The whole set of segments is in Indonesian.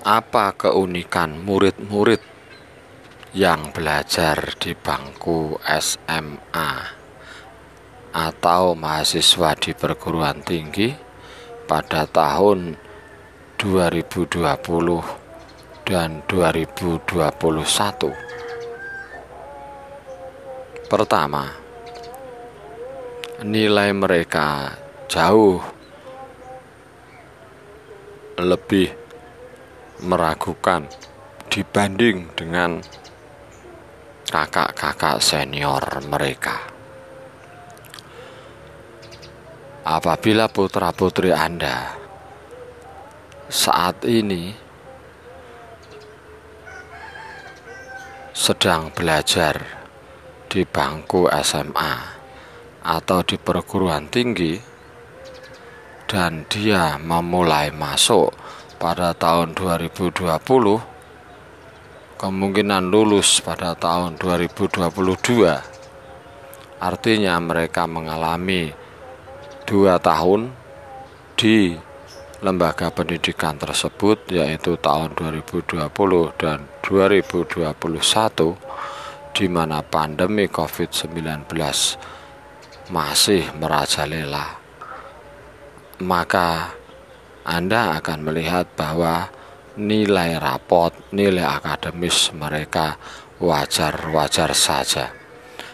apa keunikan murid-murid yang belajar di bangku SMA atau mahasiswa di perguruan tinggi pada tahun 2020 dan 2021. Pertama, nilai mereka jauh lebih meragukan dibanding dengan kakak-kakak senior mereka. Apabila putra-putri Anda saat ini sedang belajar di bangku SMA atau di perguruan tinggi dan dia memulai masuk pada tahun 2020 kemungkinan lulus pada tahun 2022 artinya mereka mengalami dua tahun di lembaga pendidikan tersebut yaitu tahun 2020 dan 2021 di mana pandemi COVID-19 masih merajalela. Maka anda akan melihat bahwa nilai rapot, nilai akademis mereka wajar-wajar saja.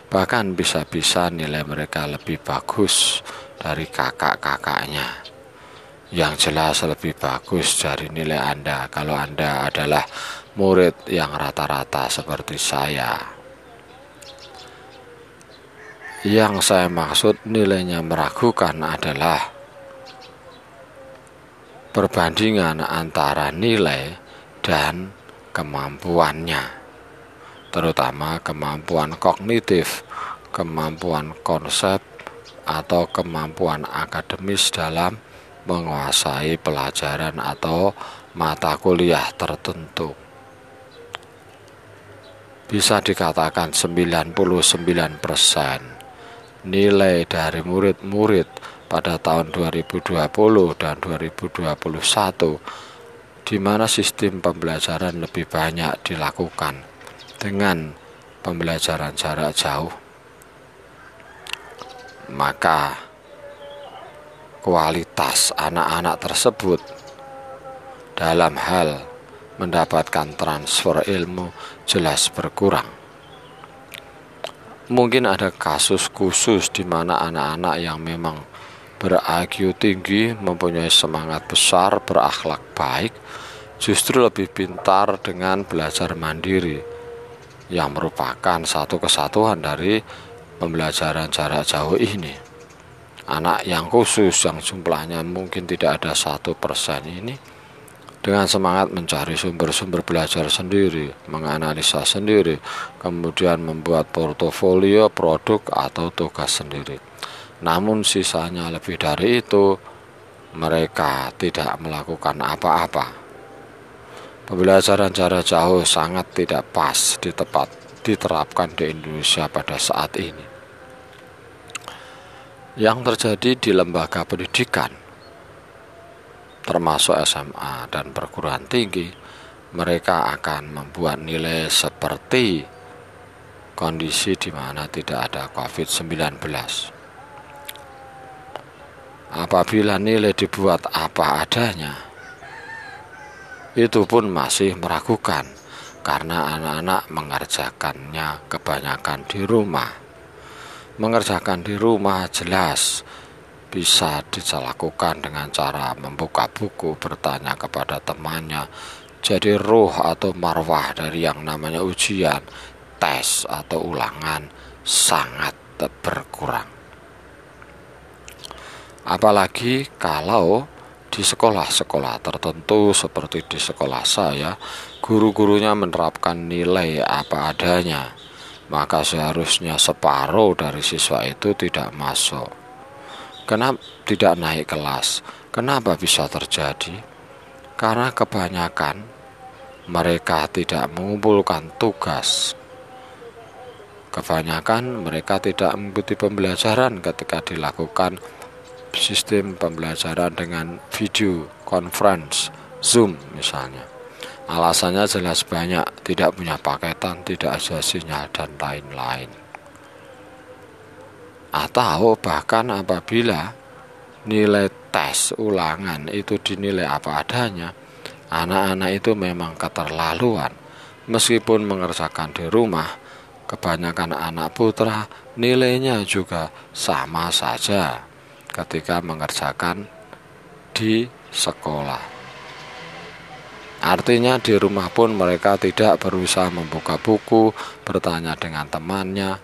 Bahkan bisa-bisa nilai mereka lebih bagus dari kakak-kakaknya. Yang jelas lebih bagus dari nilai Anda kalau Anda adalah murid yang rata-rata seperti saya. Yang saya maksud nilainya meragukan adalah perbandingan antara nilai dan kemampuannya, terutama kemampuan kognitif, kemampuan konsep, atau kemampuan akademis dalam menguasai pelajaran atau mata kuliah tertentu. Bisa dikatakan 99% nilai dari murid-murid pada tahun 2020 dan 2021 di mana sistem pembelajaran lebih banyak dilakukan dengan pembelajaran jarak jauh maka kualitas anak-anak tersebut dalam hal mendapatkan transfer ilmu jelas berkurang. Mungkin ada kasus khusus di mana anak-anak yang memang ber-IQ tinggi, mempunyai semangat besar, berakhlak baik, justru lebih pintar dengan belajar mandiri, yang merupakan satu kesatuan dari pembelajaran jarak jauh ini. Anak yang khusus yang jumlahnya mungkin tidak ada satu persen ini, dengan semangat mencari sumber-sumber belajar sendiri, menganalisa sendiri, kemudian membuat portofolio produk atau tugas sendiri namun sisanya lebih dari itu mereka tidak melakukan apa-apa. Pembelajaran jarak jauh sangat tidak pas di tempat diterapkan di Indonesia pada saat ini. Yang terjadi di lembaga pendidikan, termasuk SMA dan perguruan tinggi, mereka akan membuat nilai seperti kondisi di mana tidak ada COVID-19 apabila nilai dibuat apa adanya, itu pun masih meragukan karena anak-anak mengerjakannya kebanyakan di rumah. Mengerjakan di rumah jelas bisa dilakukan dengan cara membuka buku, bertanya kepada temannya. Jadi roh atau marwah dari yang namanya ujian, tes atau ulangan sangat berkurang. Apalagi kalau di sekolah-sekolah tertentu seperti di sekolah saya, guru-gurunya menerapkan nilai apa adanya, maka seharusnya separuh dari siswa itu tidak masuk. Kenapa tidak naik kelas? Kenapa bisa terjadi? Karena kebanyakan mereka tidak mengumpulkan tugas. Kebanyakan mereka tidak mengikuti pembelajaran ketika dilakukan sistem pembelajaran dengan video conference Zoom misalnya Alasannya jelas banyak, tidak punya paketan, tidak ada sinyal, dan lain-lain. Atau bahkan apabila nilai tes ulangan itu dinilai apa adanya, anak-anak itu memang keterlaluan. Meskipun mengerjakan di rumah, kebanyakan anak putra nilainya juga sama saja ketika mengerjakan di sekolah. Artinya di rumah pun mereka tidak berusaha membuka buku, bertanya dengan temannya.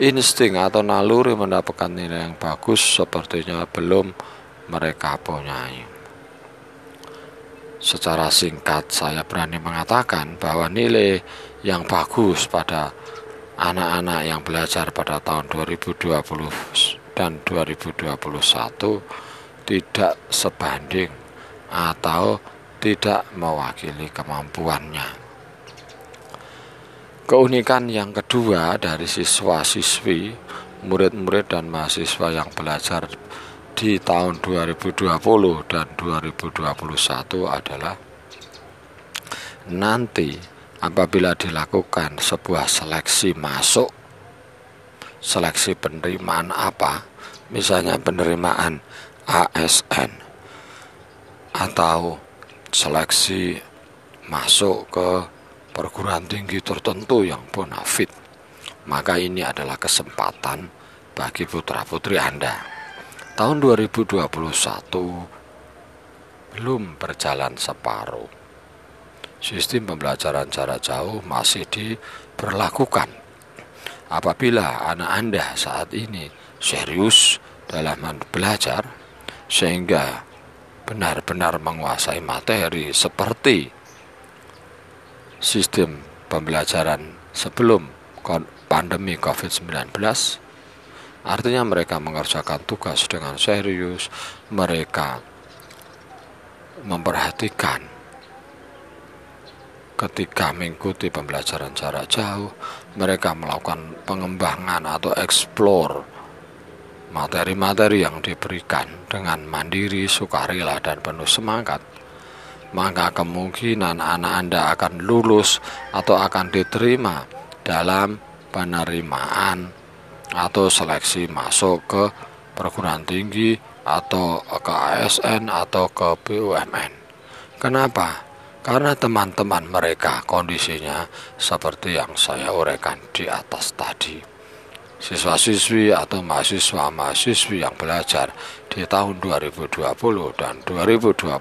Insting atau naluri mendapatkan nilai yang bagus sepertinya belum mereka punyai. Secara singkat saya berani mengatakan bahwa nilai yang bagus pada anak-anak yang belajar pada tahun 2020 dan 2021 tidak sebanding atau tidak mewakili kemampuannya. Keunikan yang kedua dari siswa-siswi, murid-murid dan mahasiswa yang belajar di tahun 2020 dan 2021 adalah nanti apabila dilakukan sebuah seleksi masuk seleksi penerimaan apa misalnya penerimaan ASN atau seleksi masuk ke perguruan tinggi tertentu yang bonafit, maka ini adalah kesempatan bagi putra-putri Anda. Tahun 2021 belum berjalan separuh. Sistem pembelajaran jarak jauh masih diberlakukan. Apabila anak Anda saat ini serius dalam belajar, sehingga benar-benar menguasai materi seperti sistem pembelajaran sebelum pandemi COVID-19 artinya mereka mengerjakan tugas dengan serius mereka memperhatikan ketika mengikuti pembelajaran jarak jauh mereka melakukan pengembangan atau explore materi-materi yang diberikan dengan mandiri, sukarela, dan penuh semangat, maka kemungkinan anak Anda akan lulus atau akan diterima dalam penerimaan atau seleksi masuk ke perguruan tinggi atau ke ASN atau ke BUMN. Kenapa? Karena teman-teman mereka kondisinya seperti yang saya uraikan di atas tadi siswa-siswi atau mahasiswa-mahasiswi yang belajar di tahun 2020 dan 2021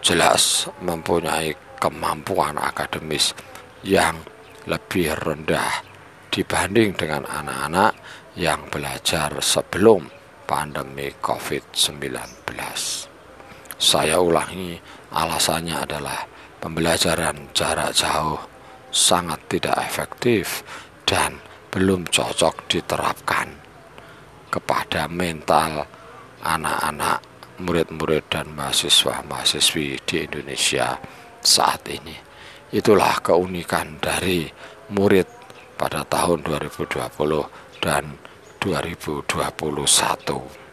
jelas mempunyai kemampuan akademis yang lebih rendah dibanding dengan anak-anak yang belajar sebelum pandemi COVID-19. Saya ulangi, alasannya adalah pembelajaran jarak jauh sangat tidak efektif dan belum cocok diterapkan kepada mental anak-anak murid-murid dan mahasiswa-mahasiswi di Indonesia saat ini. Itulah keunikan dari murid pada tahun 2020 dan 2021.